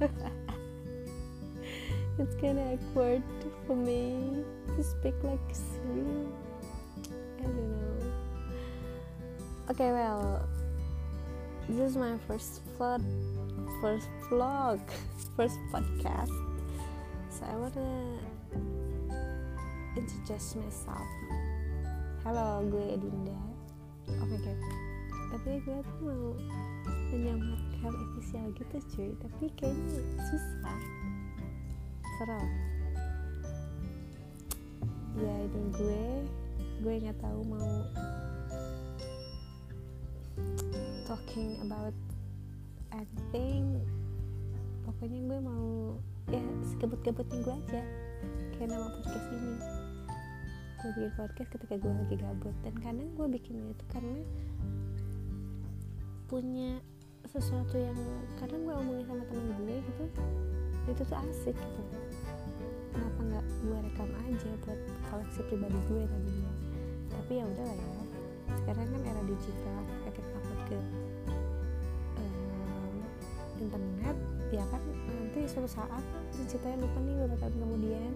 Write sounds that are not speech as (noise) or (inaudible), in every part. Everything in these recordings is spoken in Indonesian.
(laughs) it's kind of awkward for me to speak like Siri. I don't know. Okay, well, this is my first vlog, first vlog, (laughs) first podcast. So I wanna introduce myself. Halo, gue Dinda. Oh my god. Tapi gue inisial gitu cuy. Tapi kayaknya susah. Serah ya ini gue. Gue nggak tahu mau talking about anything pokoknya gue mau ya sekebut-kebutnya gue aja. Kayak nama podcast ini. Gue bikin podcast ketika gue lagi gabut. Dan kadang gue bikinnya itu karena punya sesuatu yang kadang gue omongin sama temen gue gitu itu tuh asik gitu. Kenapa nggak gue rekam aja buat koleksi pribadi gue tadinya tapi ya udah lah ya sekarang kan era digital kita upload ke um, internet ya kan nanti suatu saat ceritanya lupa nih beberapa tahun kemudian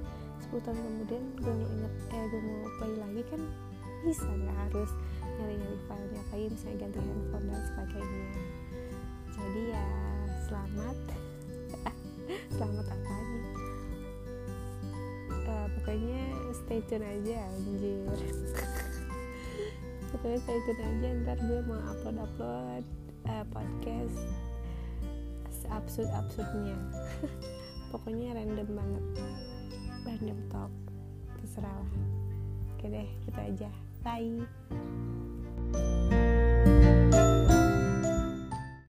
10 tahun kemudian gue mau inget eh gue mau play lagi kan bisa nggak harus nyari-nyari filenya apa misalnya ganti handphone dan sebagainya pokoknya stay tune aja anjir. Pokoknya stay tune aja ntar gue mau upload upload uh, podcast absurd absurdnya (laughs) pokoknya random banget. Random talk. Terserah lah. Oke deh kita aja. Bye